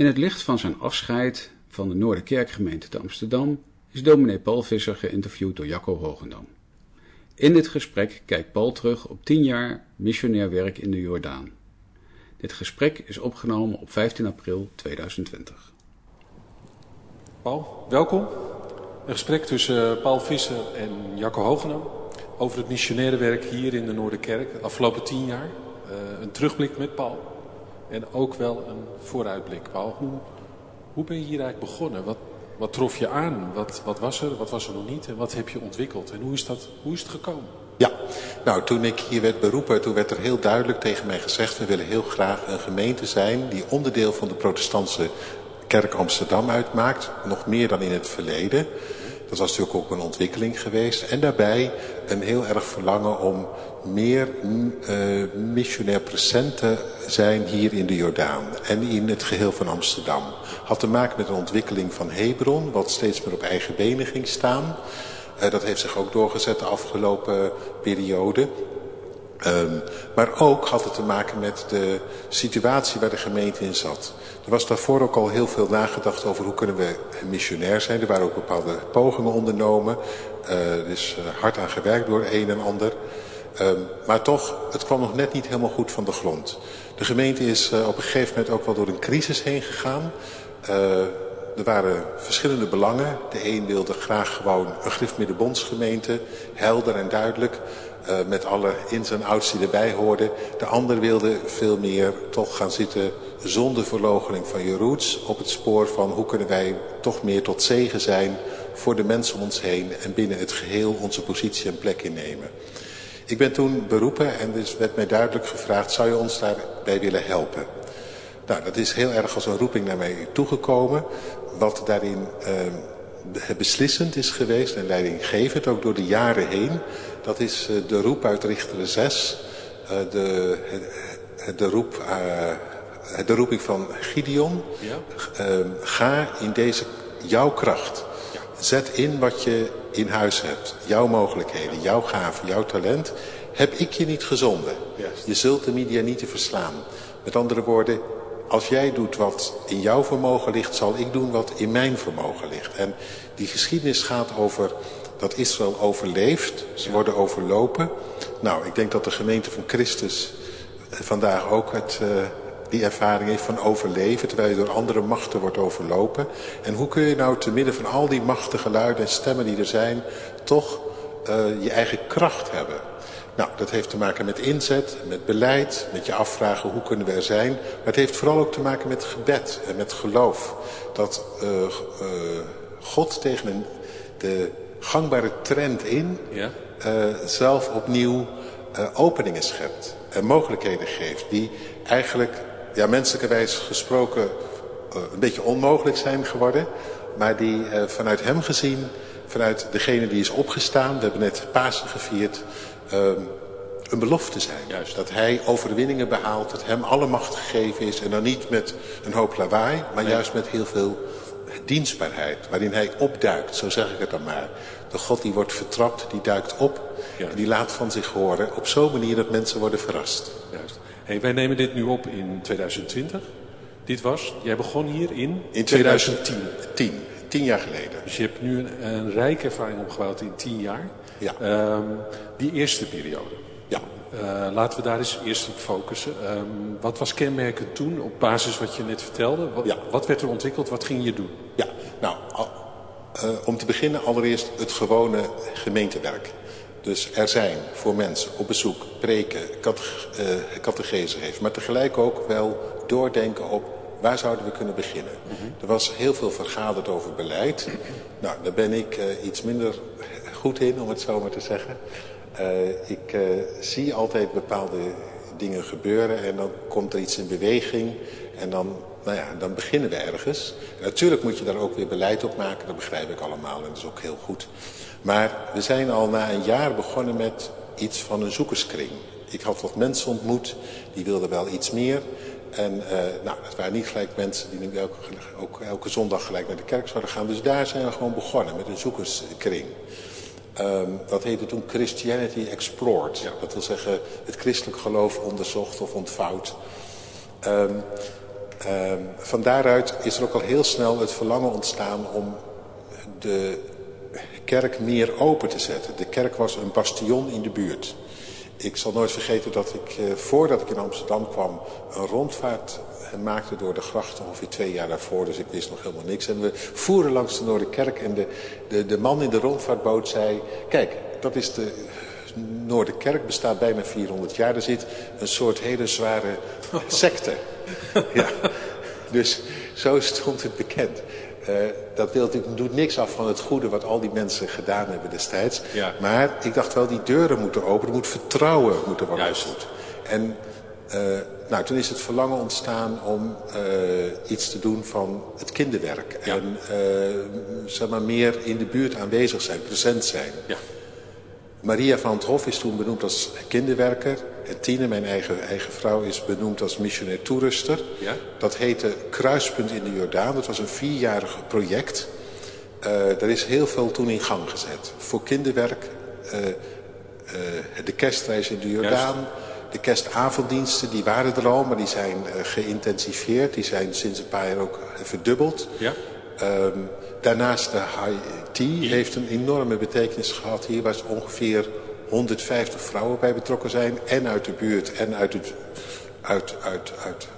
In het licht van zijn afscheid van de Noorderkerkgemeente te Amsterdam is dominee Paul Visser geïnterviewd door Jacco Hogendam. In dit gesprek kijkt Paul terug op tien jaar missionair werk in de Jordaan. Dit gesprek is opgenomen op 15 april 2020. Paul, welkom. Een gesprek tussen eh, Paul Visser en Jacco Hogenam over het missionaire werk hier in de Noorderkerk de afgelopen tien jaar. Uh, een terugblik met Paul en ook wel een vooruitblik. Paul, hoe, ben je hier eigenlijk begonnen? Wat, wat trof je aan? Wat, wat was er, wat was er nog niet en wat heb je ontwikkeld? En hoe is, dat, hoe is het gekomen? Ja, nou toen ik hier werd beroepen, toen werd er heel duidelijk tegen mij gezegd... we willen heel graag een gemeente zijn die onderdeel van de protestantse kerk Amsterdam uitmaakt. Nog meer dan in het verleden. Dat was natuurlijk ook een ontwikkeling geweest. En daarbij een heel erg verlangen om meer uh, missionair present te zijn hier in de Jordaan. En in het geheel van Amsterdam. Had te maken met een ontwikkeling van Hebron, wat steeds meer op eigen benen ging staan. Uh, dat heeft zich ook doorgezet de afgelopen periode. Um, maar ook had het te maken met de situatie waar de gemeente in zat. Er was daarvoor ook al heel veel nagedacht over hoe kunnen we missionair zijn. Er waren ook bepaalde pogingen ondernomen. Uh, er is uh, hard aan gewerkt door een en ander. Um, maar toch, het kwam nog net niet helemaal goed van de grond. De gemeente is uh, op een gegeven moment ook wel door een crisis heen gegaan. er waren verschillende belangen. De een wilde graag gewoon een griffmiddenbondsgemeente, helder en duidelijk. Uh, met alle ins en outs die erbij hoorden. De ander wilde veel meer toch gaan zitten zonder verloochening van je roots. Op het spoor van hoe kunnen wij toch meer tot zegen zijn voor de mensen om ons heen. En binnen het geheel onze positie en plek innemen. Ik ben toen beroepen en dus werd mij duidelijk gevraagd, zou je ons daarbij willen helpen? Nou, dat is heel erg als een roeping naar mij toegekomen. Wat daarin uh, beslissend is geweest en leidinggevend, ook door de jaren heen. Dat is uh, de roep uit Richter 6. Uh, de, de, roep, de roeping van Gideon. Ja. ga in deze jouw kracht. Ja. Zet in wat je in huis hebt. Jouw mogelijkheden, jouw gaven, jouw talent. Heb ik je niet gezonden. Yes. Je zult de media niet te verslaan. Met andere woorden, als jij doet wat in jouw vermogen ligt, zal ik doen wat in mijn vermogen ligt. En die geschiedenis gaat over dat Israël overleeft. Ze worden overlopen. Nou, ik denk dat de gemeente van Christus vandaag ook het, uh, die ervaring heeft van overleven. Terwijl je door andere machten wordt overlopen. En hoe kun je nou te midden van al die machtige geluiden en stemmen die er zijn... toch uh, je eigen kracht hebben. Nou, dat heeft te maken met inzet, met beleid, met je afvragen hoe kunnen we er zijn. Maar het heeft vooral ook te maken met gebed en met geloof. Dat uh, uh, God tegen een, de gangbare trend in ja. uh, zelf opnieuw openingen schept. En mogelijkheden geeft die eigenlijk, ja menselijkerwijs gesproken, een beetje onmogelijk zijn geworden. Maar die vanuit hem gezien, vanuit degene die is opgestaan, we hebben net Pasen gevierd um, een belofte zijn. Juist. Dat hij overwinningen behaalt, dat hem alle macht gegeven is. En dan niet met een hoop lawaai, maar nee. juist met heel veel dienstbaarheid. Waarin hij opduikt, zo zeg ik het dan maar. De God die wordt vertrapt, die duikt op. Ja. En die laat van zich horen op zo'n manier dat mensen worden verrast. Juist. Hey, wij nemen dit nu op in 2020. Dit was, jij begon hier in, in 2010. 10, tien jaar geleden. Dus je hebt nu een, een rijke ervaring opgebouwd in tien jaar. Ja. Um, die eerste periode. Ja. Uh, laten we daar eens eerst op focussen. Um, wat was kenmerkend toen op basis wat je net vertelde? Wat, ja. wat werd er ontwikkeld? Wat ging je doen? Ja, nou, al, uh, om te beginnen allereerst het gewone gemeentewerk. Dus er zijn voor mensen op bezoek preken, catechese heeft. Maar tegelijk ook wel doordenken op waar zouden we kunnen beginnen. Mm -hmm. Er was heel veel vergaderd over beleid. Nou, daar ben ik uh, iets minder goed in, om het zo maar te zeggen. Uh, ik uh, zie altijd bepaalde dingen gebeuren en dan komt er iets in beweging. En dan, nou ja, dan beginnen we ergens. En natuurlijk moet je daar ook weer beleid op maken, dat begrijp ik allemaal en dat is ook heel goed. Maar we zijn al na een jaar begonnen met iets van een zoekerskring. Ik had wat mensen ontmoet, die wilden wel iets meer. En uh, nou, dat waren niet gelijk mensen die nu elke, ook elke zondag gelijk naar de kerk zouden gaan. Dus daar zijn we gewoon begonnen met een zoekerskring. Um, dat heette toen Christianity Explored. Ja. Dat wil zeggen het christelijk geloof onderzocht of ontvouwd. Um, van daaruit is er ook al heel snel het verlangen ontstaan om de kerk meer open te zetten. De kerk was een bastion in de buurt. Ik zal nooit vergeten dat ik, uh, voordat ik in Amsterdam kwam, een rondvaart maakte door de grachten ongeveer twee jaar daarvoor. Dus ik wist nog helemaal niks. En we voeren langs de Noorderkerk en de, de, de man in de rondvaartboot zei... Kijk, dat is de Noorderkerk, bestaat bijna 400 jaar. Er zit een soort hele zware secte. ja. Dus zo stond het bekend. Uh, dat doet niks af van het goede wat al die mensen gedaan hebben destijds. Ja. Maar ik dacht wel, die deuren moeten open. Er moet vertrouwen moeten worden Juist. En uh, nou, toen is het verlangen ontstaan om uh, iets te doen van het kinderwerk. Ja. En zeg maar meer in de buurt aanwezig zijn, present zijn. Ja. Maria van het Hof is toen benoemd als kinderwerker. En Tine, mijn eigen, eigen vrouw, is benoemd als missionair toeruster. Ja? Dat heette Kruispunt in de Jordaan. Dat was een vierjarig project. Uh, er is heel veel toen in gang gezet. Voor kinderwerk, uh, uh, de kerstreis in de Jordaan... De kerstavonddiensten, die waren er al, maar die zijn geïntensiveerd. Die zijn sinds een paar jaar ook verdubbeld. Ja? Um, daarnaast de tea heeft een enorme betekenis gehad hier. Waar ongeveer 150 vrouwen bij betrokken zijn. En uit de buurt en uit, het, uit, uit, uit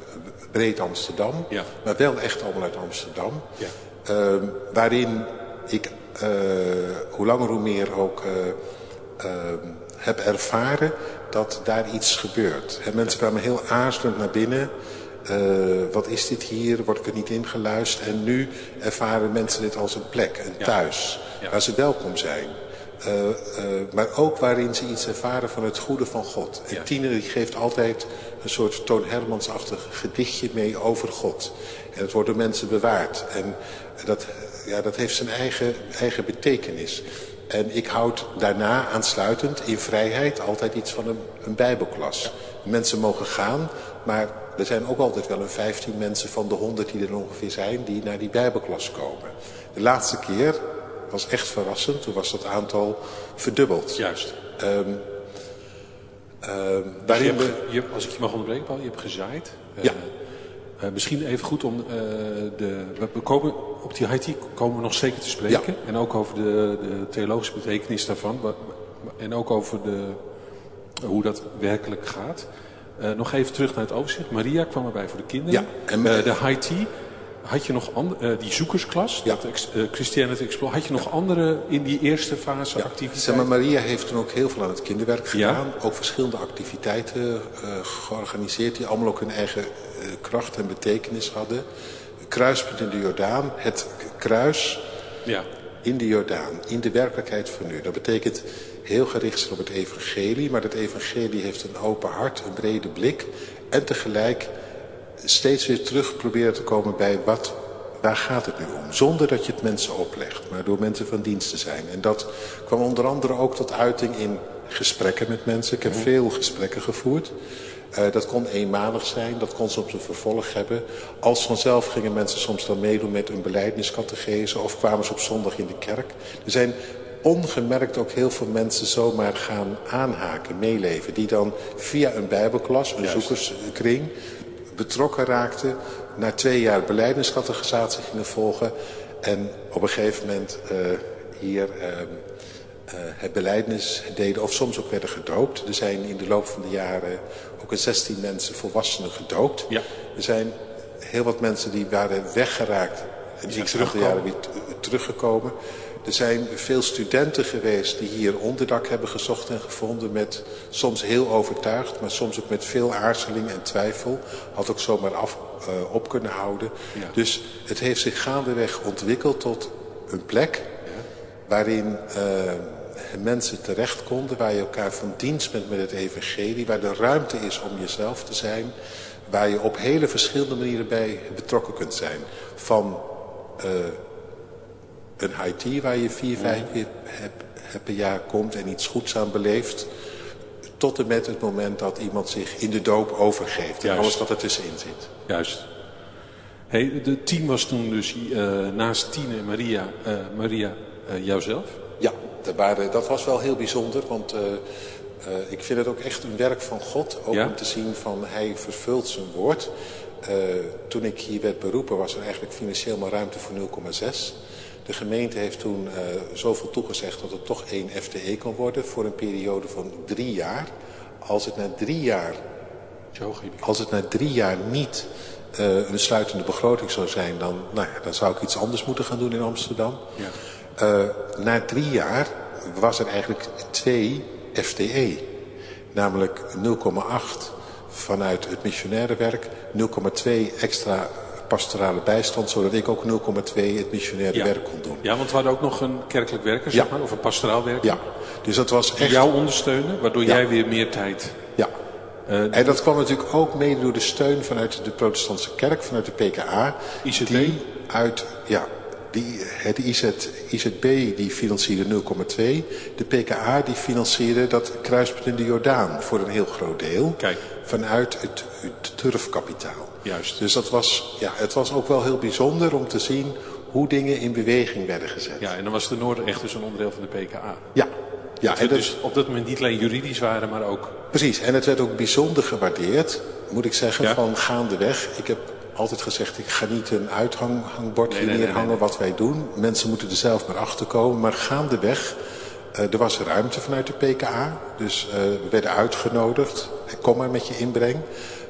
breed Amsterdam. Ja. Maar wel echt allemaal uit Amsterdam. Ja. Uh, waarin ik uh, hoe langer hoe meer ook uh, heb ervaren dat daar iets gebeurt. En mensen kwamen heel aarzelend naar binnen. Uh, wat is dit hier? Word ik er niet ingeluisterd? En nu ervaren mensen dit als een plek, een thuis, ja. waar ze welkom zijn. Uh, uh, maar ook waarin ze iets ervaren van het goede van God. En ja. Tine die geeft altijd een soort Toon Hermansachtig gedichtje mee over God. En het wordt door mensen bewaard. En dat, ja, dat heeft zijn eigen, eigen betekenis. En ik houd daarna aansluitend in vrijheid altijd iets van een, een bijbelklas. Mensen mogen gaan, maar er zijn ook altijd wel een 15 mensen van de 100 die er ongeveer zijn... die naar die bijbelklas komen. De laatste keer was echt verrassend. Toen was dat aantal verdubbeld. Juist. Um, um, dus je hebt, je, als ik je mag onderbreken, Paul, je hebt gezaaid. Uh, ja. Uh, misschien even goed om uh, de... We komen, op die Haiti komen we nog zeker te spreken. Ja. En ook over de, de theologische betekenis daarvan. En ook over de, hoe dat werkelijk gaat. Uh, nog even terug naar het overzicht. Maria kwam erbij voor de kinderen. Ja, en, uh, de Haiti. Had je nog andere, uh, die zoekersklas, ja. dat uh, Christianity Explore, had je nog ja. andere in die eerste fase ja. activiteiten? Zeg maar, Maria heeft toen ook heel veel aan het kinderwerk gedaan. Ook verschillende activiteiten georganiseerd die allemaal ook hun eigen kracht en betekenis hadden. Kruispunt in de Jordaan, het kruis ja. in de Jordaan, in de werkelijkheid van nu. Dat betekent heel gericht zijn op het evangelie. Maar dat evangelie heeft een open hart, een brede blik. En tegelijk steeds weer terug proberen te komen bij wat, waar gaat het nu om? Zonder dat je het mensen oplegt, maar door mensen van dienst te zijn. En dat kwam onder andere ook tot uiting in gesprekken met mensen. Ik heb mhm. veel gesprekken gevoerd. Uh, dat kon eenmalig zijn, dat kon soms een vervolg hebben. Als vanzelf gingen mensen soms dan meedoen met een beleidniscategese of kwamen ze op zondag in de kerk. Er zijn ongemerkt ook heel veel mensen zomaar gaan aanhaken, meeleven. Die dan via een bijbelklas, een Juist. zoekerskring, betrokken raakten. Na twee jaar beleidingscategorisatie gingen volgen. En op een gegeven moment uh, hier uh, uh, het beleidnis deden. Of soms ook werden gedoopt. Er zijn in de loop van de jaren ook een 16 mensen, volwassenen, gedoopt. Ja. Er zijn heel wat mensen die waren weggeraakt. En die zijn de jaren weer teruggekomen. Er zijn veel studenten geweest die hier onderdak hebben gezocht en gevonden met soms heel overtuigd, maar soms ook met veel aarzeling en twijfel. Had ook zomaar af, uh, op kunnen houden. Ja. Dus het heeft zich gaandeweg ontwikkeld tot een plek ja. waarin uh, mensen terecht konden, waar je elkaar van dienst bent met het evangelie, waar de ruimte is om jezelf te zijn, waar je op hele verschillende manieren bij betrokken kunt zijn. Van uh, een Haiti waar je vier, vijf keer per jaar komt en iets goeds aan beleeft. Tot en met het moment dat iemand zich in de doop overgeeft. En alles wat er tussenin zit. Juist. Hey, de team was toen dus uh, naast Tine en Maria, uh, Maria uh, jouzelf? Ja, dat, waren, dat, was wel heel bijzonder. Want ik vind het ook echt een werk van God. Ook ja? om te zien van hij vervult zijn woord. toen ik hier werd beroepen was er eigenlijk financieel maar ruimte voor 0,6. De gemeente heeft toen uh, zoveel toegezegd dat het toch één FTE kon worden voor een periode van drie jaar. Als het na drie jaar, als het na drie jaar niet uh, een sluitende begroting zou zijn, dan, nou ja, dan zou ik iets anders moeten gaan doen in Amsterdam. Ja. Uh, na drie jaar was er eigenlijk twee FTE. Namelijk 0,8 vanuit het missionaire werk, 0,2 extra pastorale bijstand, zodat ik ook 0,2 het missionaire werk kon doen. Ja, want we hadden ook nog een kerkelijk werker, zeg maar, of een pastoraal werker. Ja, dus dat was echt... Jou ondersteunen, waardoor jij weer meer tijd... Ja, uh, en dat kwam natuurlijk ook mede door de steun vanuit de protestantse kerk, vanuit de PKA. IZB? Die uit, ja, die, het IZ, IZB die financierde 0,2. De PKA die financierde dat kruispunt in de Jordaan voor een heel groot deel. Kijk. Vanuit het, het turfkapitaal. Juist. Dus dat was, ja, het was ook wel heel bijzonder om te zien hoe dingen in beweging werden gezet. Ja, en dan was de Noorden echt dus een onderdeel van de PKA. Ja. Ja, en dus op dat moment niet alleen juridisch waren, maar ook... Precies, en het werd ook bijzonder gewaardeerd, moet ik zeggen, ja? van gaandeweg. Ik heb altijd gezegd, ik ga niet een uithangbord nee, nee, neerhangen nee, wat wij doen. Mensen moeten er zelf maar achter komen. Maar gaandeweg, uh, er was ruimte vanuit de PKA. Dus uh, we werden uitgenodigd. Kom maar met je inbreng.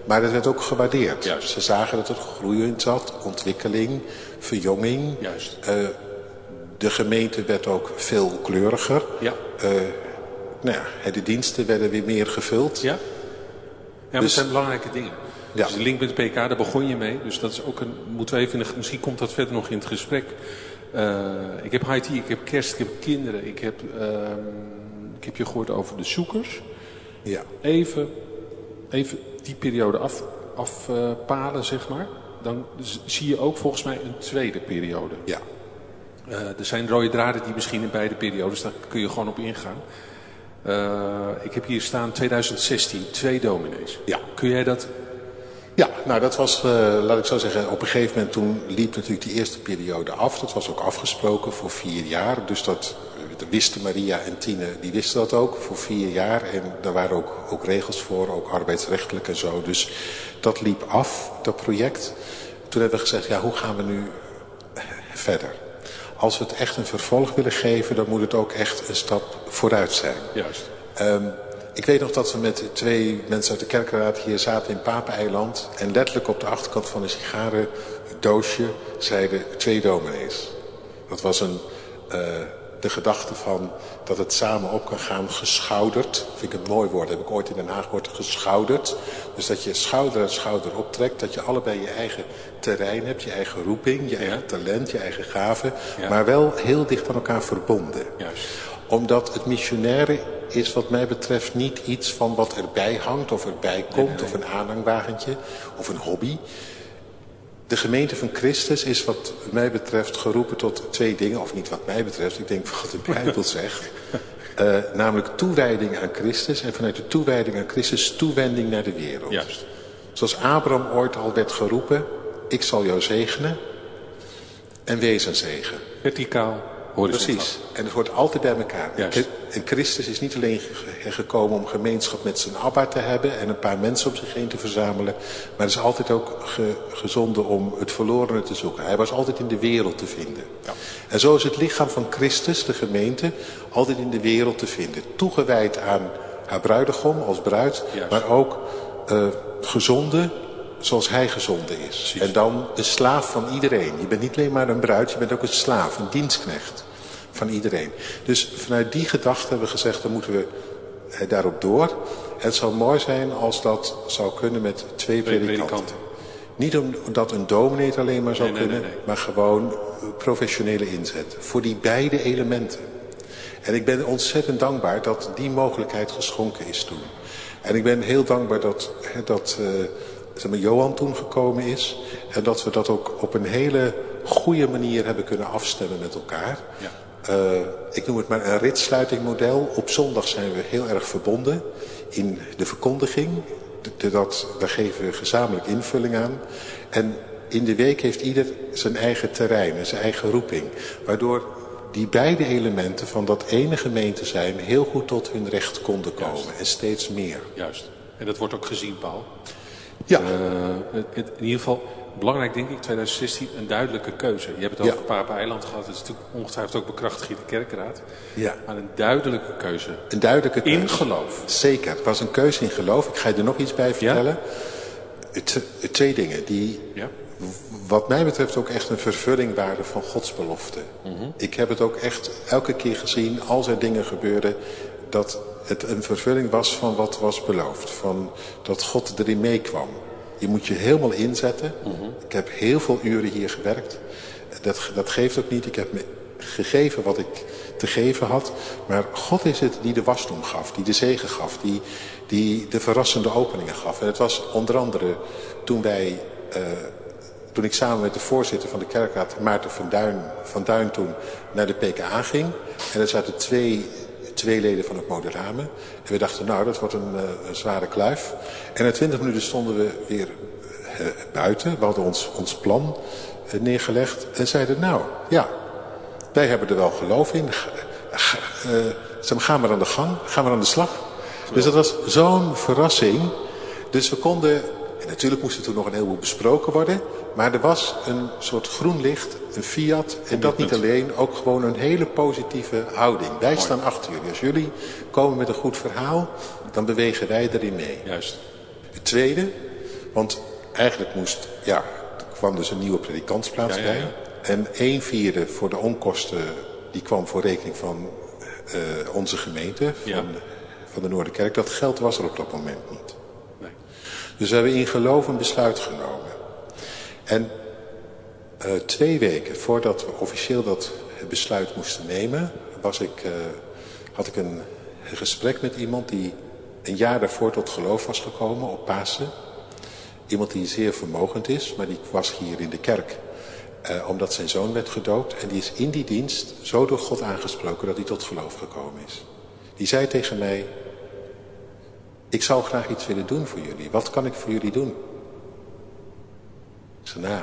Maar het werd ook gewaardeerd. Juist. Ze zagen dat er groei in zat, ontwikkeling, verjonging. Juist. Uh, de gemeente werd ook veel kleuriger. Ja. nou ja, de diensten werden weer meer gevuld. Ja, ja maar dus, dat zijn belangrijke dingen. Ja. Dus de link met de PK, daar begon je mee. Dus dat is ook een, moeten we even, misschien komt dat verder nog in het gesprek. Uh, ik heb IT, ik heb kerst, ik heb kinderen, ik heb, uh, ik heb je gehoord over de zoekers. Ja. Even, even die periode af, afpalen, zeg maar. Dan zie je ook volgens mij een tweede periode. Ja. Uh, er zijn rode draden die misschien in beide periodes, daar kun je gewoon op ingaan. Uh, ik heb hier staan 2016, twee dominees. Ja. Kun jij dat ja, nou dat was, uh, laat ik zo zeggen, op een gegeven moment toen liep natuurlijk die eerste periode af. Dat was ook afgesproken voor vier jaar. Dus dat wisten Maria en Tine, die wisten dat ook voor vier jaar. En daar waren ook, ook regels voor, ook arbeidsrechtelijk en zo. Dus dat liep af, dat project. Toen hebben we gezegd, ja hoe gaan we nu verder? Als we het echt een vervolg willen geven, dan moet het ook echt een stap vooruit zijn. Juist. Um, ik weet nog dat we met twee mensen uit de kerkraad hier zaten in Papeneiland. En letterlijk op de achterkant van een sigarendoosje zeiden twee dominees. Dat was een, uh, de gedachte van dat het samen op kan gaan geschouderd. Vind ik een mooi woord, heb ik ooit in Den Haag gehoord, geschouderd. Dus dat je schouder aan schouder optrekt, dat je allebei je eigen terrein hebt, je eigen roeping, je eigen talent, je eigen gave. Ja. Maar wel heel dicht aan elkaar verbonden. Juist. Omdat het missionaire is wat mij betreft niet iets van wat erbij hangt of erbij komt. Nee, nee. Of een aanhangwagentje of een hobby. De gemeente van Christus is wat mij betreft geroepen tot twee dingen. Of niet wat mij betreft, ik denk wat de Bijbel zegt. Uh, namelijk toewijding aan Christus. En vanuit de toewijding aan Christus toewending naar de wereld. Juist. Zoals Abraham ooit al werd geroepen. Ik zal jou zegenen. En wees een zegen. Verticaal. Horizontaal. Precies. En het hoort altijd bij elkaar. Juist. En Christus is niet alleen gekomen om gemeenschap met zijn Abba te hebben en een paar mensen om zich heen te verzamelen. Maar is altijd ook ge gezonden om het verlorene te zoeken. Hij was altijd in de wereld te vinden. Ja. En zo is het lichaam van Christus, de gemeente, altijd in de wereld te vinden. Toegewijd aan haar bruidegom als bruid, Juist. maar ook uh, gezonden zoals hij gezonden is. Precies. En dan de slaaf van iedereen. Je bent niet alleen maar een bruid, je bent ook een slaaf, een dienstknecht van iedereen. Dus vanuit die gedachte hebben we gezegd, dan moeten we eh, daarop door. En het zou mooi zijn als dat zou kunnen met twee, Twee predikanten. predikanten. Niet omdat een dominee het alleen maar zou nee, kunnen, nee, nee. maar gewoon professionele inzet. Voor die beide elementen. En ik ben ontzettend dankbaar dat die mogelijkheid geschonken is toen. En ik ben heel dankbaar dat, hè, dat uh, zeg maar, Johan toen gekomen is. En dat we dat ook op een hele goede manier hebben kunnen afstemmen met elkaar. Ja. Uh, ik noem het maar een ritsluitingmodel. Op zondag zijn we heel erg verbonden in de verkondiging. De, de, dat, daar geven we gezamenlijk invulling aan. En in de week heeft ieder zijn eigen terrein en zijn eigen roeping. Waardoor die beide elementen van dat ene gemeente zijn heel goed tot hun recht konden komen. Juist. En steeds meer. Juist. En dat wordt ook gezien, Paul. Ja. Het, in ieder geval, belangrijk denk ik, 2016, een duidelijke keuze. Je hebt het over ja. Papa Eiland gehad, dat is natuurlijk ongetwijfeld ook bekrachtigd in de kerkraad. Ja. Maar een duidelijke keuze. Een duidelijke keuze. In geloof. Zeker, het was een keuze in geloof. Ik ga je er nog iets bij vertellen. Ja? Twee dingen die ja? wat mij betreft ook echt een vervulling waren van Gods belofte. Mm -hmm. Ik heb het ook echt elke keer gezien, als er dingen gebeurden, dat het een vervulling was van wat was beloofd. Van dat God erin meekwam. Je moet je helemaal inzetten. Mm -hmm. Ik heb heel veel uren hier gewerkt. Dat, dat geeft ook niet. Ik heb me gegeven wat ik te geven had. Maar God is het die de wasdom gaf, die de zegen gaf, die, die de verrassende openingen gaf. En het was onder andere toen wij... Uh, toen ik samen met de voorzitter van de kerkraad, Maarten van Duin, van Duin toen, naar de PKA ging. En er zaten twee, twee leden van het Moderame. En we dachten, nou, dat wordt een, een zware kluif. En na twintig minuten stonden we weer uh, buiten. We hadden ons, ons plan uh, neergelegd. En zeiden, nou, ja, wij hebben er wel geloof in. Uh, gaan maar aan de gang, gaan maar aan de slag. Dus dat was zo'n verrassing. Dus we konden en natuurlijk moest er toen nog een heleboel besproken worden. Maar er was een soort groen licht, een fiat. En dat niet alleen, ook gewoon een hele positieve houding. Wij staan achter jullie. Als jullie komen met een goed verhaal, dan bewegen wij erin mee. Juist. Het tweede, want eigenlijk moest, ja, er kwam dus een nieuwe predikantsplaats Ja, ja, ja. bij. En een vierde voor de onkosten, die kwam voor rekening van eh, onze gemeente, van, van de Noorderkerk. Dat geld was er op dat moment niet. Dus we hebben in geloof een besluit genomen. En eh, twee weken voordat we officieel dat besluit moesten nemen, was ik, eh, had ik een, een gesprek met iemand die een jaar daarvoor tot geloof was gekomen op Pasen. Iemand die zeer vermogend is, maar die was hier in de kerk. eh, omdat zijn zoon werd gedoopt. En die is in die dienst zo door God aangesproken dat hij tot geloof gekomen is. Die zei tegen mij, ik zou graag iets willen doen voor jullie. Wat kan ik voor jullie doen? Ik zei, nou,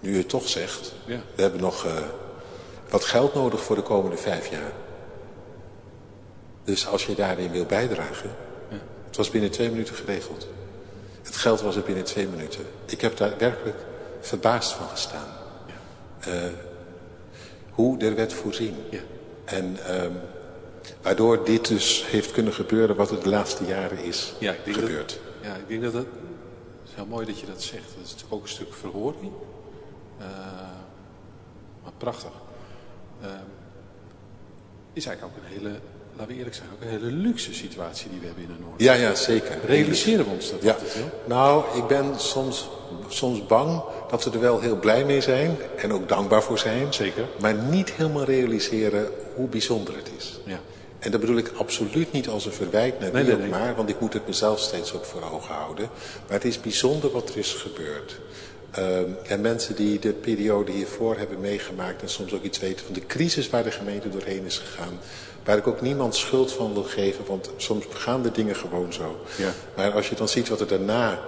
nu u het toch zegt, Ja. we hebben nog eh, wat geld nodig voor de komende vijf jaar. Dus als je daarin wil bijdragen, het was binnen twee minuten geregeld. Het geld was er binnen twee minuten. Ik heb daar werkelijk verbaasd van gestaan. Eh, hoe er werd voorzien. Ja. En ehm, waardoor dit dus heeft kunnen gebeuren wat er de laatste jaren is Ja, ik denk gebeurd. Dat, ja, ik denk dat dat... Het is heel mooi dat je dat zegt. Dat is natuurlijk ook een stuk verhoring. Eh, maar prachtig. Eh, is eigenlijk ook een hele, laten we eerlijk zijn, ook een hele luxe situatie die we hebben in de Noord. Ja, ja, zeker. Realiseren we ons dat Ja, altijd wel? nou, ik ben soms, soms bang dat we er wel heel blij mee zijn en ook dankbaar voor zijn. Zeker. Maar niet helemaal realiseren hoe bijzonder het is. Ja. En dat bedoel ik absoluut niet als een verwijt naar Nee, maar, want ik moet het mezelf steeds ook voor ogen houden. Maar het is bijzonder wat er is gebeurd. Ehm, en mensen die de periode hiervoor hebben meegemaakt en soms ook iets weten van de crisis waar de gemeente doorheen is gegaan. Waar ik ook niemand schuld van wil geven, want soms gaan de dingen gewoon zo. Ja. Maar als je dan ziet wat er daarna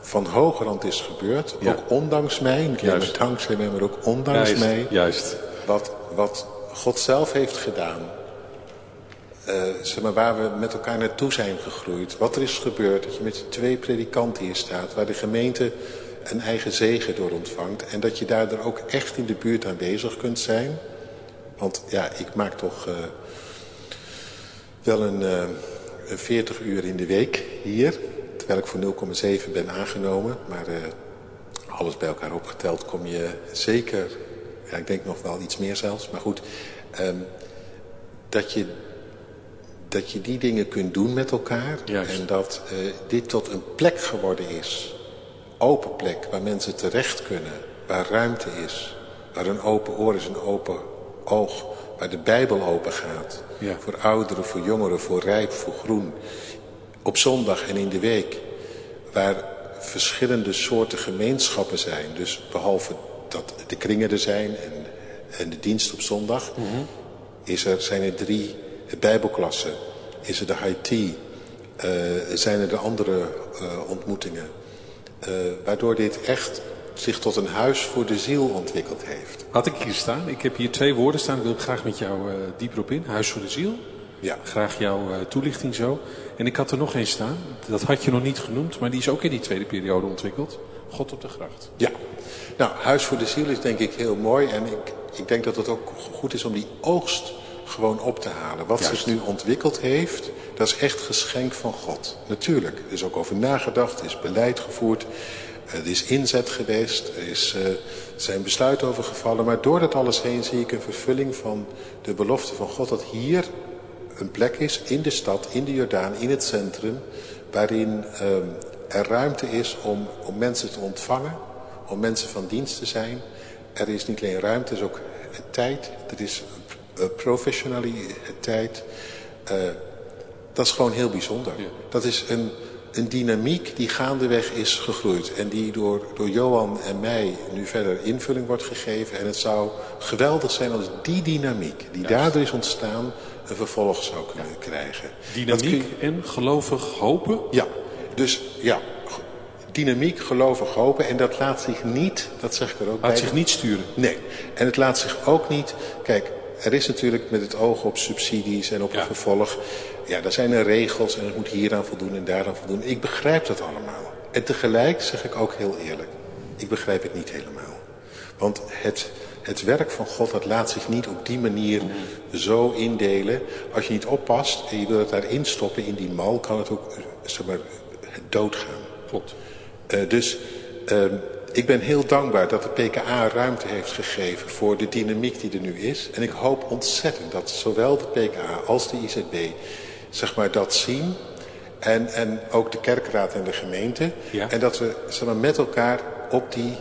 van hoge rand is gebeurd, Ja. ook ondanks mij, niet alleen dankzij mij, maar ook ondanks Juist, mij, juist. wat, wat God zelf heeft gedaan. Eh, zeg maar, waar we met elkaar naartoe zijn gegroeid. Wat er is gebeurd. Dat je met twee predikanten hier staat. Waar de gemeente een eigen zegen door ontvangt. En dat je daardoor ook echt in de buurt aanwezig kunt zijn. Want ja, ik maak toch eh, wel een, eh, een 40 uur in de week hier. Terwijl ik voor 0,7 ben aangenomen. Maar eh, alles bij elkaar opgeteld kom je zeker, ja, ik denk nog wel iets meer zelfs. Maar goed, ehm, dat, je, dat je die dingen kunt doen met elkaar. Juist. En dat eh, dit tot een plek geworden is. Open plek waar mensen terecht kunnen. Waar ruimte is. Waar een open oor is, een open oog. Waar de Bijbel open gaat. Ja. Voor ouderen, voor jongeren, voor rijp, voor groen. Op zondag en in de week. Waar verschillende soorten gemeenschappen zijn. Dus behalve dat de kringen er zijn en, en de dienst op zondag. Is er, zijn er drie bijbelklassen. Is er de high tea. eh, zijn er de andere eh, ontmoetingen. Eh, waardoor dit echt zich tot een huis voor de ziel ontwikkeld heeft. Had ik hier staan. Ik heb hier twee woorden staan. Ik wil graag met jou dieper op in. Huis voor de ziel. Ja. Graag jouw toelichting zo. En ik had er nog één staan. Dat had je nog niet genoemd, maar die is ook in die tweede periode ontwikkeld. God op de gracht. Ja. Nou, Huis voor de Ziel is denk ik heel mooi. En ik, ik denk dat het ook goed is om die oogst gewoon op te halen. Wat Juist. zich nu ontwikkeld heeft, dat is echt geschenk van God. Natuurlijk, er is ook over nagedacht, er is beleid gevoerd. Er is inzet geweest, er is, eh, zijn besluiten over gevallen. Maar door dat alles heen zie ik een vervulling van de belofte van God... dat hier een plek is in de stad, in de Jordaan, in het centrum... waarin ehm, er ruimte is om, om mensen te ontvangen, om mensen van dienst te zijn. Er is niet alleen ruimte, er is ook tijd, er is professionaliteit. Eh, dat is gewoon heel bijzonder. Ja. Dat is een, een dynamiek die gaandeweg is gegroeid. En die door, door Johan en mij nu verder invulling wordt gegeven. En het zou geweldig zijn als die dynamiek die daardoor is ontstaan... een vervolg zou kunnen krijgen. Kun Dynamiek en gelovig hopen. ja, dus ja, dynamiek, gelovig, hopen. En dat laat zich niet, dat zeg ik er ook bij. Laat zich niet sturen. Nee, en het laat zich ook niet... Kijk, er is natuurlijk met het oog op subsidies en op Ja. een vervolg... Ja, daar zijn er regels en het moet hieraan voldoen en daaraan voldoen. Ik begrijp dat allemaal. En tegelijk zeg ik ook heel eerlijk... Ik begrijp het niet helemaal. Want het, het werk van God, dat laat zich niet op die manier zo indelen. Als je niet oppast en je wil het daarin stoppen in die mal... kan het ook, eh, zeg maar, doodgaan. Klopt. Eh, dus ehm, ik ben heel dankbaar dat de PKA ruimte heeft gegeven voor de dynamiek die er nu is. En ik hoop ontzettend dat zowel de PKA als de IZB zeg maar, dat zien. En, en ook de kerkraad en de gemeente. Ja. En dat we zeg maar, met elkaar op die,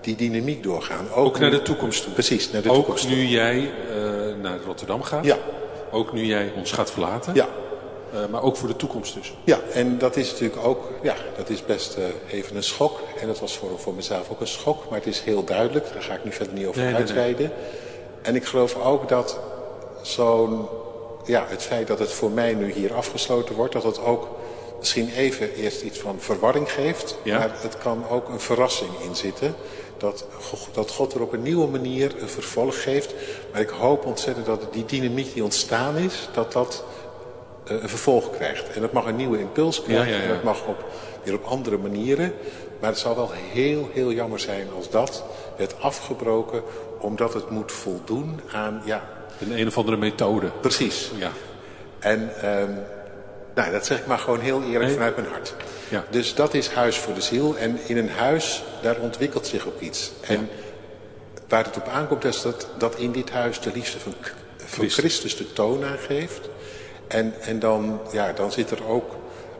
die dynamiek doorgaan. Ook naar de toekomst toe. Precies, naar de Ook toekomst. toe. nu jij eh, naar Rotterdam gaat. Ja. Ook nu jij ons gaat verlaten. Ja, Eh, maar ook voor de toekomst dus. Ja, en dat is natuurlijk ook, ja, dat is best eh, even een schok. En dat was voor, voor mezelf ook een schok, maar het is heel duidelijk. Daar ga ik nu verder niet over Nee, nee, nee. uitweiden. En ik geloof ook dat zo'n, ja, het feit dat het voor mij nu hier afgesloten wordt, dat het ook misschien even eerst iets van verwarring geeft. Ja. Maar het kan ook een verrassing in zitten. Dat, dat God er op een nieuwe manier een vervolg geeft. Maar ik hoop ontzettend dat die dynamiek die ontstaan is, dat dat een vervolg krijgt. En dat mag een nieuwe impuls krijgen. Ja, ja, ja. En dat mag op, weer op andere manieren. Maar het zou wel heel, heel jammer zijn als dat werd afgebroken. Omdat het moet voldoen aan, ja, Een een of andere methode. precies. Ja. En ehm, nou, dat zeg ik maar gewoon heel eerlijk Nee. vanuit mijn hart. Ja. Dus dat is huis voor de ziel. En in een huis, daar ontwikkelt zich ook iets. En waar het op aankomt is dat, dat in dit huis de liefde van, van Christus. Christus de toon aangeeft. En, en dan, ja, dan zit er ook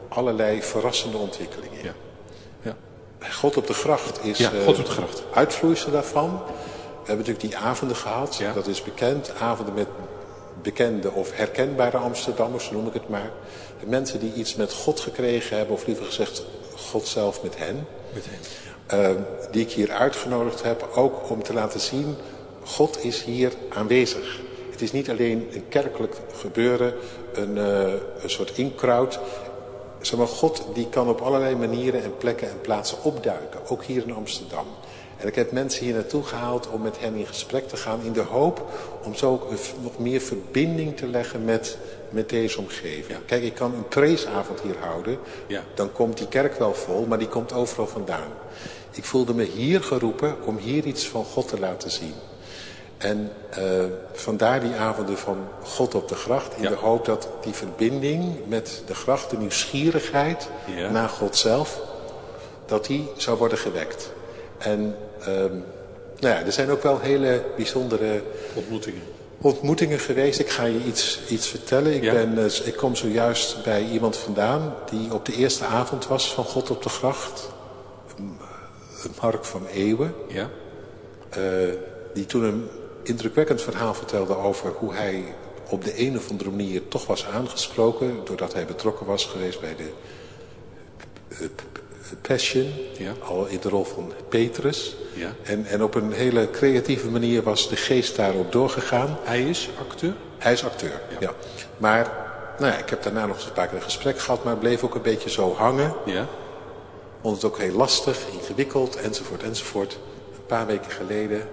allerlei verrassende ontwikkelingen in. Ja. ja. God op de gracht is Ja, eh, God op de gracht. uitvloeisel daarvan. We hebben natuurlijk die avonden gehad, Ja. dat is bekend. Avonden met bekende of herkenbare Amsterdammers, noem ik het maar. De mensen die iets met God gekregen hebben, of liever gezegd God zelf met hen. Meteen. eh, die ik hier uitgenodigd heb, ook om te laten zien, God is hier aanwezig. Het is niet alleen een kerkelijk gebeuren, een, eh, een soort inkraut. Zeg maar, God die kan op allerlei manieren en plekken en plaatsen opduiken, ook hier in Amsterdam. En ik heb mensen hier naartoe gehaald om met hen in gesprek te gaan in de hoop om zo ook nog meer verbinding te leggen met, met deze omgeving. Kijk, ik kan een traceavond hier houden, Ja. dan komt die kerk wel vol, maar die komt overal vandaan. Ik voelde me hier geroepen om hier iets van God te laten zien. En eh, vandaar die avonden van God op de gracht. In Ja. de hoop dat die verbinding met de gracht, de nieuwsgierigheid Ja. naar God zelf, dat die zou worden gewekt. En ehm, nou ja, er zijn ook wel hele bijzondere Ontmoetingen. ontmoetingen geweest. Ik ga je iets, iets vertellen. Ik, Ja. ben, eh, ik kom zojuist bij iemand vandaan die op de eerste avond was van God op de gracht. Mark van Eeuwen. Ja. eh, die toen een indrukwekkend verhaal vertelde over hoe hij op de een of andere manier toch was aangesproken. Doordat hij betrokken was geweest bij de eh, Passion. Ja. Al in de rol van Petrus. Ja. En, en op een hele creatieve manier was de geest daarop doorgegaan. Hij is acteur. Hij is acteur, ja. Maar nou ja, ik heb daarna nog eens een paar keer een gesprek gehad, maar bleef ook een beetje zo hangen. Ja. Vond het ook heel lastig, ingewikkeld, enzovoort, enzovoort. Een paar weken geleden,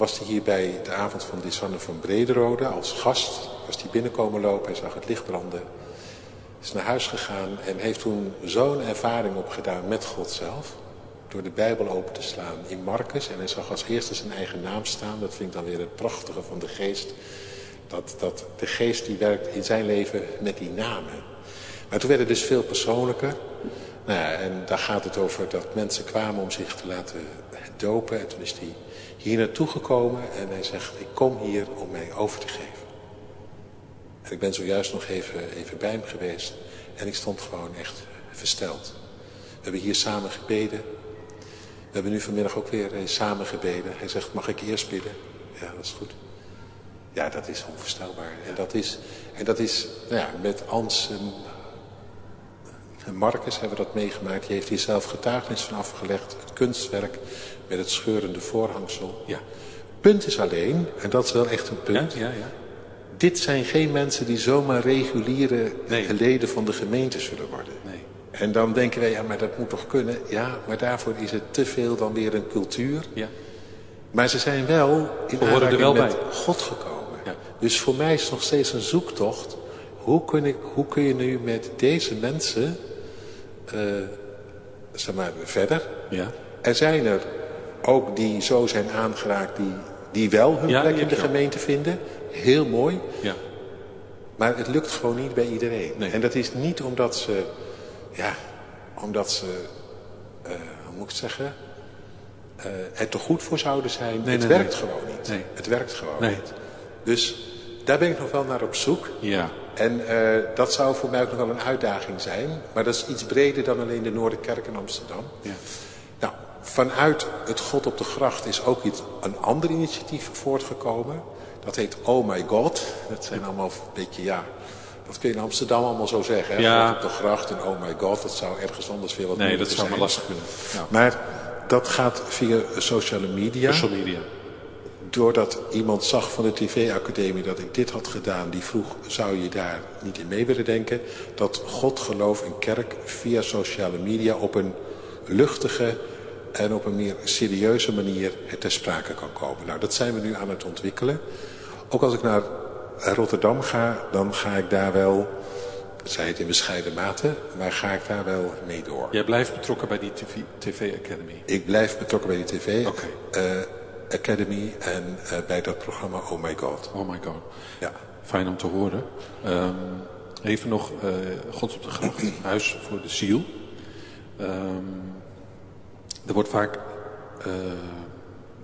was hij hier bij de avond van Lisanne van Brederode als gast. Was hij binnenkomen lopen, hij zag het licht branden. Is naar huis gegaan en heeft toen zo'n ervaring opgedaan met God zelf. Door de Bijbel open te slaan in Marcus. En hij zag als eerste zijn eigen naam staan. Dat vind ik dan weer het prachtige van de geest. Dat, dat de geest die werkt in zijn leven met die namen. Maar toen werd het dus veel persoonlijker. Nou ja, en daar gaat het over dat mensen kwamen om zich te laten dopen. En toen is hij hier naartoe gekomen en hij zegt, ik kom hier om mij over te geven. En ik ben zojuist nog even, even bij hem geweest en ik stond gewoon echt versteld. We hebben hier samen gebeden. We hebben nu vanmiddag ook weer eh, samen gebeden. Hij zegt, mag ik eerst bidden? Ja, dat is goed. Ja, dat is onvoorstelbaar. En dat is, en dat is nou ja, met Ans en Marcus hebben we dat meegemaakt. Die heeft hier zelf getuigenis van afgelegd. Het kunstwerk met het scheurende voorhangsel. Ja. Punt is alleen, en dat is wel echt een punt. Ja, ja, ja. Dit zijn geen mensen die zomaar reguliere Nee. leden van de gemeente zullen worden. Nee. En dan denken wij, ja, maar dat moet toch kunnen? Ja, maar daarvoor is het te veel dan weer een cultuur. Ja. Maar ze zijn wel in horen er wel met bij. God gekomen. Ja. Dus voor mij is het nog steeds een zoektocht. Hoe kun, ik, hoe kun je nu met deze mensen zeg maar, verder? Ja. Er zijn er ook die zo zijn aangeraakt, die, die wel hun Ja, plek in de gemeente vinden. Heel mooi. Ja. Maar het lukt gewoon niet bij iedereen. Nee. En dat is niet omdat ze, ja, omdat ze, eh, hoe moet ik het zeggen, eh, er te goed voor zouden zijn. Nee, het nee, werkt nee. gewoon niet. Nee. Het werkt gewoon Nee. niet. Dus daar ben ik nog wel naar op zoek. Ja. En eh, dat zou voor mij ook nog wel een uitdaging zijn. Maar dat is iets breder dan alleen de Noorderkerk in Amsterdam. Ja. Nou, vanuit het God op de Gracht is ook iets, een ander initiatief voortgekomen. Dat heet Oh My God. Dat zijn allemaal een beetje, ja, dat kun je in Amsterdam allemaal zo zeggen. Hè? Ja. God op de Gracht en Oh My God. Dat zou ergens anders veel wat Nee, dat zou maar lastig kunnen. Ja. Maar dat gaat via sociale media. Social media. Doordat iemand zag van de tv-academie dat ik dit had gedaan, die vroeg, zou je daar niet in mee willen denken? Dat God, geloof en kerk via sociale media op een luchtige en op een meer serieuze manier het ter sprake kan komen. Nou, dat zijn we nu aan het ontwikkelen. Ook als ik naar Rotterdam ga, dan ga ik daar wel, zij het in bescheiden mate, maar ga ik daar wel mee door. Jij blijft betrokken bij die TV, TV Academy. Ik blijf betrokken bij die tv Oké. eh, Academy en eh, bij dat programma Oh My God. Oh my god. Ja. Fijn om te horen. Ehm, even nog eh God op de gracht, huis voor de ziel. Ehm, er wordt vaak, eh,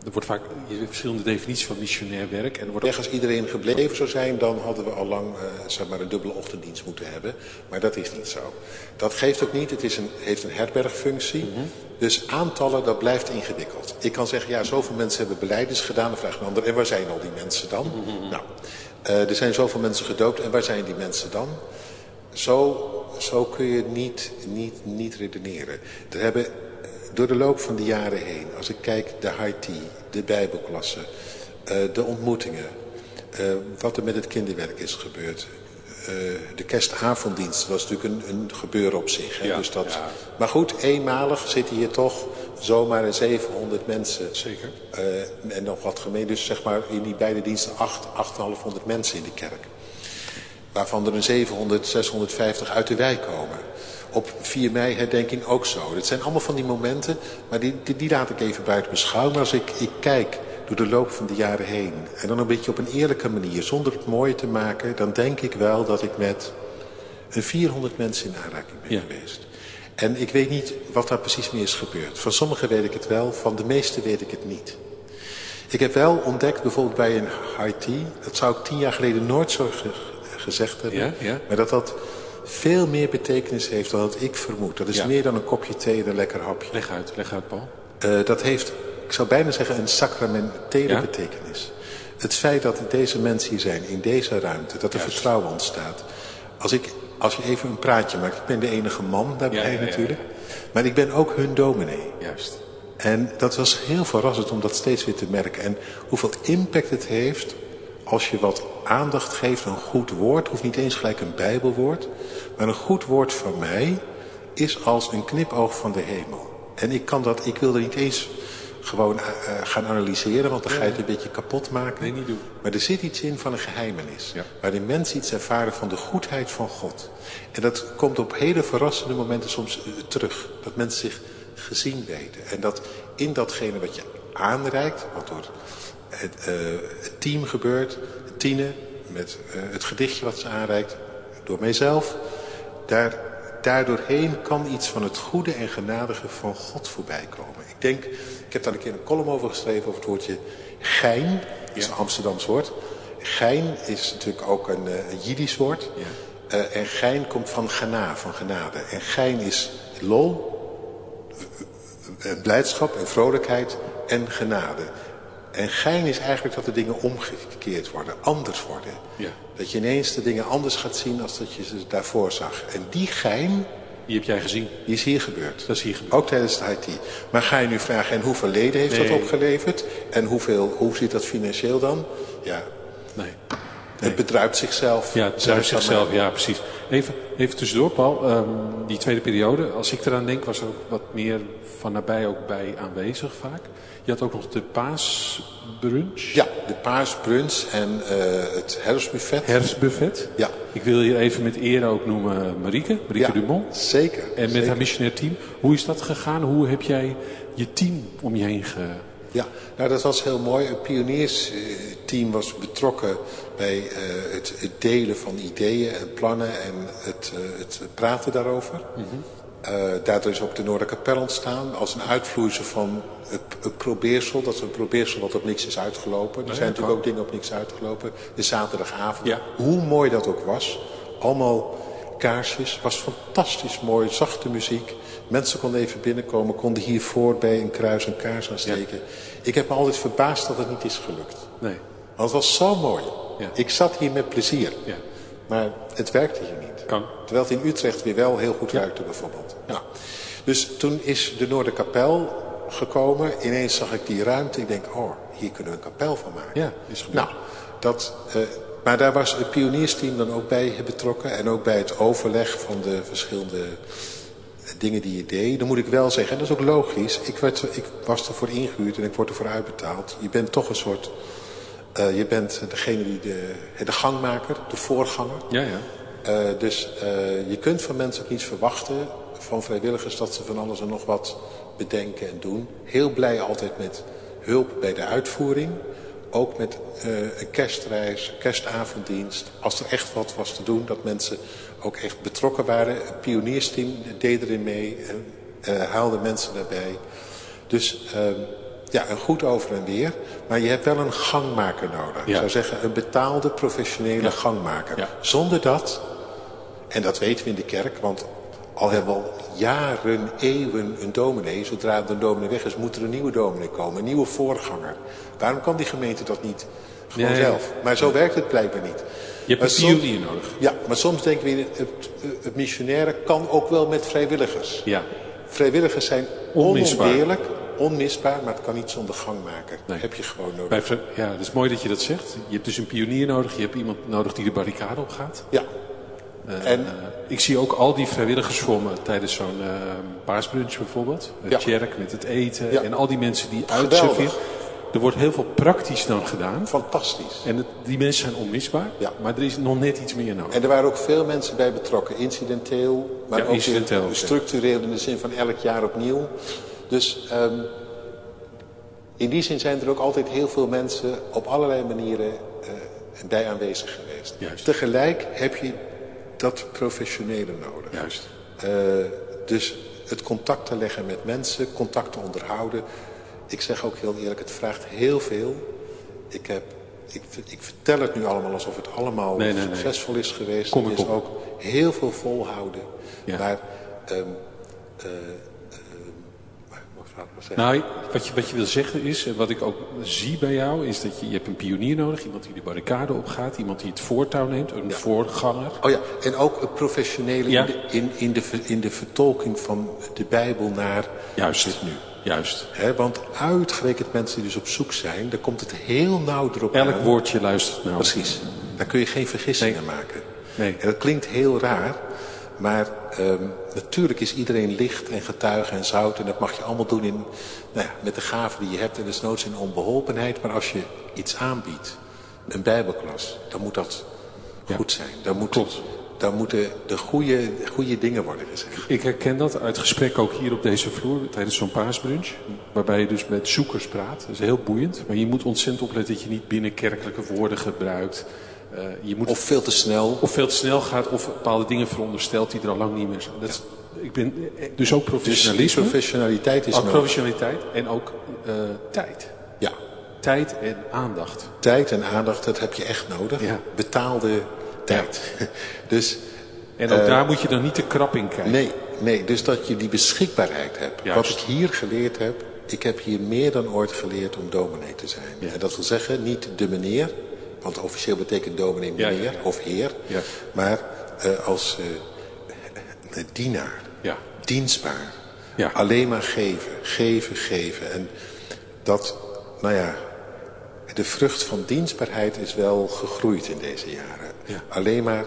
er wordt vaak verschillende definities van missionair werk. En er wordt ook, als iedereen gebleven zou zijn, dan hadden we al lang eh, zeg maar een dubbele ochtenddienst moeten hebben. Maar dat is niet zo. Dat geeft ook niet. Het is een, heeft een herbergfunctie. Dus aantallen, dat blijft ingewikkeld. Ik kan zeggen, ja, zoveel mensen hebben beleidens gedaan. Dan vraagt een ander, en waar zijn al die mensen dan? Nou, eh, er zijn zoveel mensen gedoopt. En waar zijn die mensen dan? Zo, zo kun je niet, niet, niet redeneren. Er hebben door de loop van de jaren heen, als ik kijk de tea, de bijbelklassen, eh, de ontmoetingen, eh, wat er met het kinderwerk is gebeurd. eh, de kerstavonddienst was natuurlijk een, een gebeuren op zich. Hè? Ja, dus dat, ja. Maar goed, eenmalig zitten hier toch zomaar een 700 mensen. Zeker. en nog wat gemeen. Dus zeg maar in die beide diensten 8, 8,500 mensen in de kerk. Waarvan er een 700, 650 uit de wijk komen. Op 4 mei herdenking ook zo. Dat zijn allemaal van die momenten, maar die, die, die laat ik even buiten beschouwen. Maar als ik, ik kijk door de loop van de jaren heen... en dan een beetje op een eerlijke manier, zonder het mooi te maken... dan denk ik wel dat ik met een 400 mensen in aanraking ben Ja. geweest. En ik weet niet wat daar precies mee is gebeurd. Van sommigen weet ik het wel, van de meesten weet ik het niet. Ik heb wel ontdekt, bijvoorbeeld bij een tea... dat zou ik tien jaar geleden nooit zo ge- gezegd hebben... Ja, ja. maar dat dat veel meer betekenis heeft dan dat ik vermoed. Dat is Ja. meer dan een kopje thee en een lekker hapje. leg uit, leg uit Paul. Eh, dat heeft, ik zou bijna zeggen, een sacramentele Ja? betekenis. Het feit dat deze mensen hier zijn, in deze ruimte, dat er Juist. vertrouwen ontstaat. Als, ik, als je even een praatje maakt, ik ben de enige man daarbij Ja, natuurlijk. Maar ik ben ook hun dominee. Juist. En dat was heel verrassend om dat steeds weer te merken. En hoeveel impact het heeft als je wat aandacht geeft aan een goed woord. Hoeft niet eens gelijk een bijbelwoord. Maar een goed woord van mij is als een knipoog van de hemel. En ik kan dat, ik wil er niet eens gewoon eh, eh, gaan analyseren, want dan ga je het een beetje kapot maken. Nee, niet doen. Maar er zit iets in van een geheimenis. Ja. Waarin mensen iets ervaren van de goedheid van God. En dat komt op hele verrassende momenten soms eh, terug. Dat mensen zich gezien weten. En dat in datgene wat je aanreikt, wat door het, het team gebeurt, Tine, met het gedichtje wat ze aanreikt, door mijzelf, daar, daardoorheen kan iets van het goede en genadige van God voorbij komen. Ik denk, ik heb daar een keer een column over geschreven over het woordje gein. Dat is een Amsterdams woord. Gein is natuurlijk ook een, eh, een Jiddisch woord. Ja. Eh, en gein komt van gena, van genade. En gein is lol, eh, blijdschap en vrolijkheid en genade. En gein is eigenlijk dat de dingen omgekeerd worden, anders worden. Ja. Dat je ineens de dingen anders gaat zien als dat je ze daarvoor zag. En die gein, Die heb jij gezien. die is hier gebeurd. Dat is hier gebeurd. Ook tijdens het IT. Maar ga je nu vragen, en hoeveel leden heeft Nee. dat opgeleverd? En hoeveel, hoe zit dat financieel dan? Ja, Nee. Het bedruipt zichzelf. Ja, het dan zichzelf, ja precies. Even, even tussendoor Paul, Ehm, die tweede periode, als ik eraan denk was er ook wat meer van nabij ook bij aanwezig vaak. Je had ook nog de paasbrunch, Ja, de paasbrunch en eh, het herfstbuffet. herfstbuffet. Ja. Ik wil je even met eer ook noemen Marieke, Marieke ja, Dumont. zeker. En met zeker. haar missionair team. Hoe is dat gegaan? Hoe heb jij je team om je heen ge... Ja, nou dat was heel mooi. Het pioniersteam was betrokken bij eh, het, het delen van ideeën en plannen en het, eh, het praten daarover. Eh, daardoor is ook de Noorderkapel ontstaan als een uitvloeisel van het, het probeersel. Dat is een probeersel wat op niks is uitgelopen. Er zijn natuurlijk ook dingen op niks uitgelopen. De zaterdagavond, Ja. hoe mooi dat ook was. Allemaal kaarsjes, was fantastisch mooi, zachte muziek. Mensen konden even binnenkomen, konden hiervoor bij een kruis een kaars aansteken. Ik heb me altijd verbaasd dat het niet is gelukt. Nee. Want het was zo mooi. Ja. Ik zat hier met plezier. Ja. Maar het werkte hier niet. Kan. Terwijl het in Utrecht weer wel heel goed Ja. werkte bijvoorbeeld. Nou, dus toen is de Noorderkapel gekomen. Ineens zag ik die ruimte. Ik denk, oh, hier kunnen we een kapel van maken. Ja, is gebeurd. Nou, dat, eh, maar daar was het pioniersteam dan ook bij betrokken. En ook bij het overleg van de verschillende dingen die je deed. Dan moet ik wel zeggen, en dat is ook logisch. Ik, werd, ik was ervoor ingehuurd en ik word ervoor uitbetaald. Je bent toch een soort... eh, je bent degene die de, de gangmaker, de voorganger. Ja, ja. Eh, dus eh, je kunt van mensen ook niets verwachten, van vrijwilligers, dat ze van alles en nog wat bedenken en doen. Heel blij altijd met hulp bij de uitvoering. Ook met eh, een kerstreis, kerstavonddienst. Als er echt wat was te doen, dat mensen ook echt betrokken waren. Het pioniersteam deed erin mee en eh, haalde mensen daarbij. Dus ehm, ja, een goed over en weer. Maar je hebt wel een gangmaker nodig. Ik zou zeggen, een betaalde professionele gangmaker. Ja. Zonder dat, en dat weten we in de kerk, want al hebben we al jaren, eeuwen een dominee. Zodra de dominee weg is, moet er een nieuwe dominee komen. Een nieuwe voorganger. Waarom kan die gemeente dat niet gewoon Nee. zelf? Maar zo werkt het blijkbaar niet. Je hebt Maar een soms- pionier nodig. Ja, maar soms denken we, het, het, het missionaire kan ook wel met vrijwilligers. Ja. Vrijwilligers zijn Onmisbaar. onontbeerlijk, onmisbaar, maar het kan niet zonder gangmaker. Nee. Heb je gewoon nodig. Ja, dat is mooi dat je dat zegt. Je hebt dus een pionier nodig. Je hebt iemand nodig die de barricade opgaat. Ja. En Eh, ik zie ook al die vrijwilligers voor me tijdens zo'n paasbrunch bijvoorbeeld. Het Ja. Met het eten. Ja. En al die mensen die uitserveren. Er wordt heel veel praktisch dan gedaan. fantastisch. En het- die mensen zijn onmisbaar. Ja. Maar er is nog net iets meer nodig. En er waren ook veel mensen bij betrokken. Incidenteel, maar Ja, ook incidenteel structureel in de zin van elk jaar opnieuw. Dus ehm, in die zin zijn er ook altijd heel veel mensen op allerlei manieren eh, bij aanwezig geweest. Juist. Tegelijk heb je dat professionele nodig. Juist. Eh, dus het contact te leggen met mensen, contact te onderhouden. Ik zeg ook heel eerlijk, het vraagt heel veel. Ik, heb, ik, ik vertel het nu allemaal alsof het allemaal Nee, nee, nee. succesvol is geweest. Kom het is ook heel veel volhouden. Ja. Maar, ehm eh, maar zeggen. Nou, wat je, wat je wil zeggen is, en wat ik ook zie bij jou, is dat je, je hebt een pionier nodig. Iemand die de barricade opgaat. Iemand die het voortouw neemt. Een voorganger. Oh ja, en ook het professionele Ja. in, de, in, in, de, in de vertolking van de Bijbel naar Juist. dit nu. Juist. Want uitgerekend mensen die dus op zoek zijn, daar komt het heel nauw erop Elk aan. woordje luistert nou. Precies. Daar kun je geen vergissingen maken. Nee. En dat klinkt heel raar, Maar ehm, natuurlijk is iedereen licht en getuige en zout. En dat mag je allemaal doen in, nou ja, met de gaven die je hebt. En desnoods in onbeholpenheid. Maar als je iets aanbiedt, een bijbelklas, dan moet dat goed zijn. Dan moet Klopt. dan moeten de goede, goede dingen worden gezegd. Ik herken dat uit gesprek ook hier op deze vloer tijdens zo'n paasbrunch. Waarbij je dus met zoekers praat. Dat is heel boeiend. Maar je moet ontzettend opletten dat je niet binnenkerkelijke woorden gebruikt. Eh, je moet Of veel te snel. of veel te snel gaat of bepaalde dingen veronderstelt die er al lang niet meer zijn. Dat is, ik ben, eh, dus ook Dus professionalisme, professionaliteit is ook nodig. professionaliteit en ook eh, tijd. Ja, Tijd en aandacht. tijd en aandacht, dat heb je echt nodig. Ja. Betaalde tijd. Dus En ook daar moet je dan niet te krap in kijken. nee, nee, dus dat je die beschikbaarheid hebt. Juist. Wat ik hier geleerd heb, ik heb hier meer dan ooit geleerd om dominee te zijn. Ja. En dat wil zeggen, niet de meneer, want officieel betekent dominee meneer ja, ja. of heer. Ja. Maar eh, als eh, dienaar, Ja. dienstbaar. Ja. Alleen maar geven, geven, geven. En dat, nou ja, de vrucht van dienstbaarheid is wel gegroeid in deze jaren. Ja. Alleen maar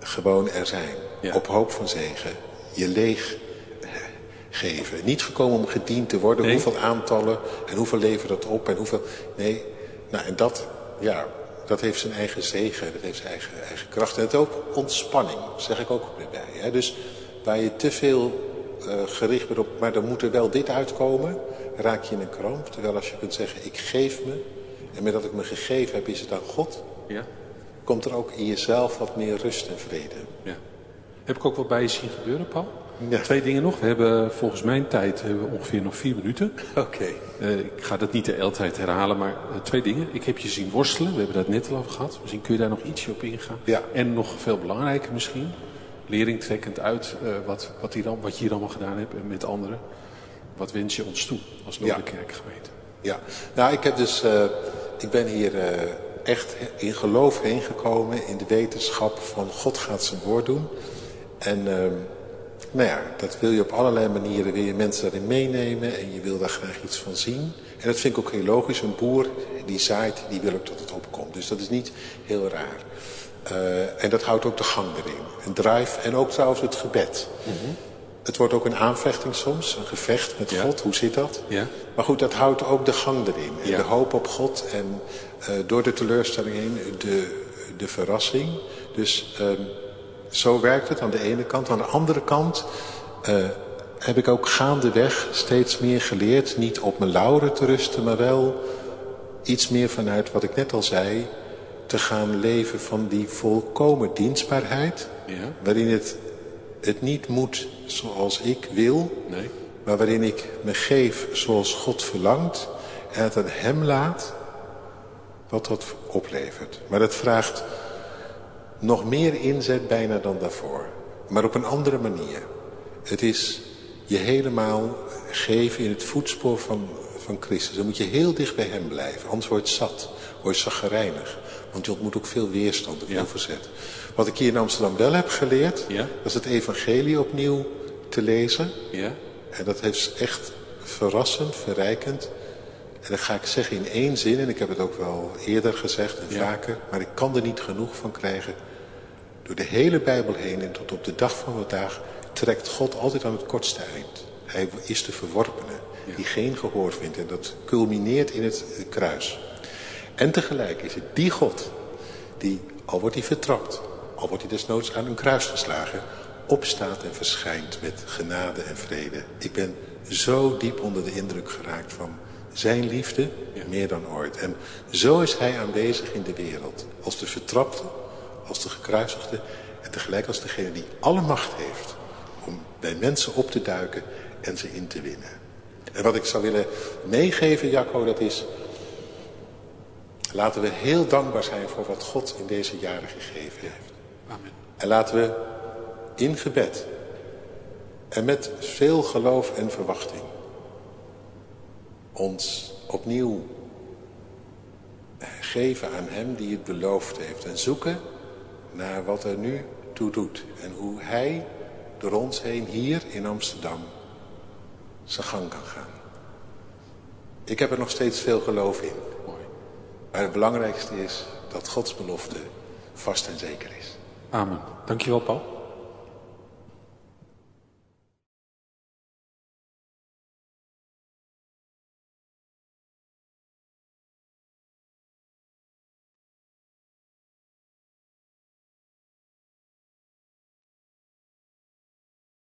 gewoon er zijn. Op hoop van zegen. Je leeg eh, geven. Niet gekomen om gediend te worden. Nee. Hoeveel aantallen en hoeveel levert dat op en hoeveel... Nee, nou en dat, ja, dat heeft zijn eigen zegen. Dat heeft zijn eigen, eigen kracht. En het ook ontspanning, zeg ik ook erbij. Hè? Dus waar je te veel eh, gericht bent op... Maar dan moet er wel dit uitkomen. Raak je in een kramp. Terwijl als je kunt zeggen, ik geef me. En met dat ik me gegeven heb, is het aan God Ja? komt er ook in jezelf wat meer rust en vrede. Ja. Heb ik ook wat bij je zien gebeuren, Paul? Ja. Twee dingen nog. We hebben volgens mijn tijd hebben we ongeveer nog vier minuten. Oké. Eh, ik ga dat niet de tijd herhalen, maar eh, twee dingen. Ik heb je zien worstelen. We hebben dat net al over gehad. Misschien kun je daar nog ietsje op ingaan. Ja. En nog veel belangrijker misschien. Lering trekkend uit eh, wat, wat, hier, wat je hier allemaal gedaan hebt en met anderen. Wat wens je ons toe als Ja. Noorderkerkgemeente? Ja, nou ik heb dus, ik ben hier echt in geloof heen gekomen in de wetenschap van God gaat zijn woord doen. En ehm, nou ja, dat wil je op allerlei manieren, wil je mensen daarin meenemen en je wil daar graag iets van zien. En dat vind ik ook heel logisch. Een boer die zaait, die wil ook dat het opkomt. Dus dat is niet heel raar. Eh, en dat houdt ook de gang erin. Een drive en ook trouwens het gebed. Het wordt ook een aanvechting soms, een gevecht met Ja. God. Hoe zit dat? Ja. Maar goed, dat houdt ook de gang erin. En Ja. de hoop op God en eh, door de teleurstelling heen de, de verrassing. Dus ehm, zo werkt het aan de ene kant. Aan de andere kant eh, heb ik ook gaandeweg steeds meer geleerd. Niet op mijn lauren te rusten, maar wel iets meer vanuit wat ik net al zei. Te gaan leven van die volkomen dienstbaarheid. Ja? Waarin het, het niet moet zoals ik wil. Nee? Maar waarin ik me geef zoals God verlangt en het aan Hem laat wat dat oplevert. Maar dat vraagt nog meer inzet bijna dan daarvoor. Maar op een andere manier. Het is je helemaal geven in het voetspoor van, van Christus. Dan moet je heel dicht bij Hem blijven. Anders word je zat. Word je zaggerijnig. Want je ontmoet ook veel weerstand en veel Ja. verzet. Wat ik hier in Amsterdam wel heb geleerd. Ja. Is het evangelie opnieuw te lezen. Ja? En dat is echt verrassend, verrijkend. En dat ga ik zeggen in één zin, en ik heb het ook wel eerder gezegd en vaker, maar ik kan er niet genoeg van krijgen. Door de hele Bijbel heen en tot op de dag van vandaag trekt God altijd aan het kortste eind. Hij is de verworpene, die geen gehoor vindt. En dat culmineert in het kruis. En tegelijk is het die God, die, al wordt hij vertrapt, al wordt hij desnoods aan een kruis geslagen, opstaat en verschijnt met genade en vrede. Ik ben zo diep onder de indruk geraakt van zijn liefde, meer dan ooit. En zo is hij aanwezig in de wereld, als de vertrapte, als de gekruisigde en tegelijk als degene die alle macht heeft om bij mensen op te duiken en ze in te winnen. En wat ik zou willen meegeven, Jacco, dat is Laten we heel dankbaar zijn voor wat God in deze jaren gegeven heeft. Amen. En laten we in gebed en met veel geloof en verwachting ons opnieuw geven aan Hem die het beloofd heeft. En zoeken naar wat er nu toe doet. En hoe Hij door ons heen hier in Amsterdam zijn gang kan gaan. Ik heb er nog steeds veel geloof in. Maar het belangrijkste is dat Gods belofte vast en zeker is. Amen. Dankjewel, Paul.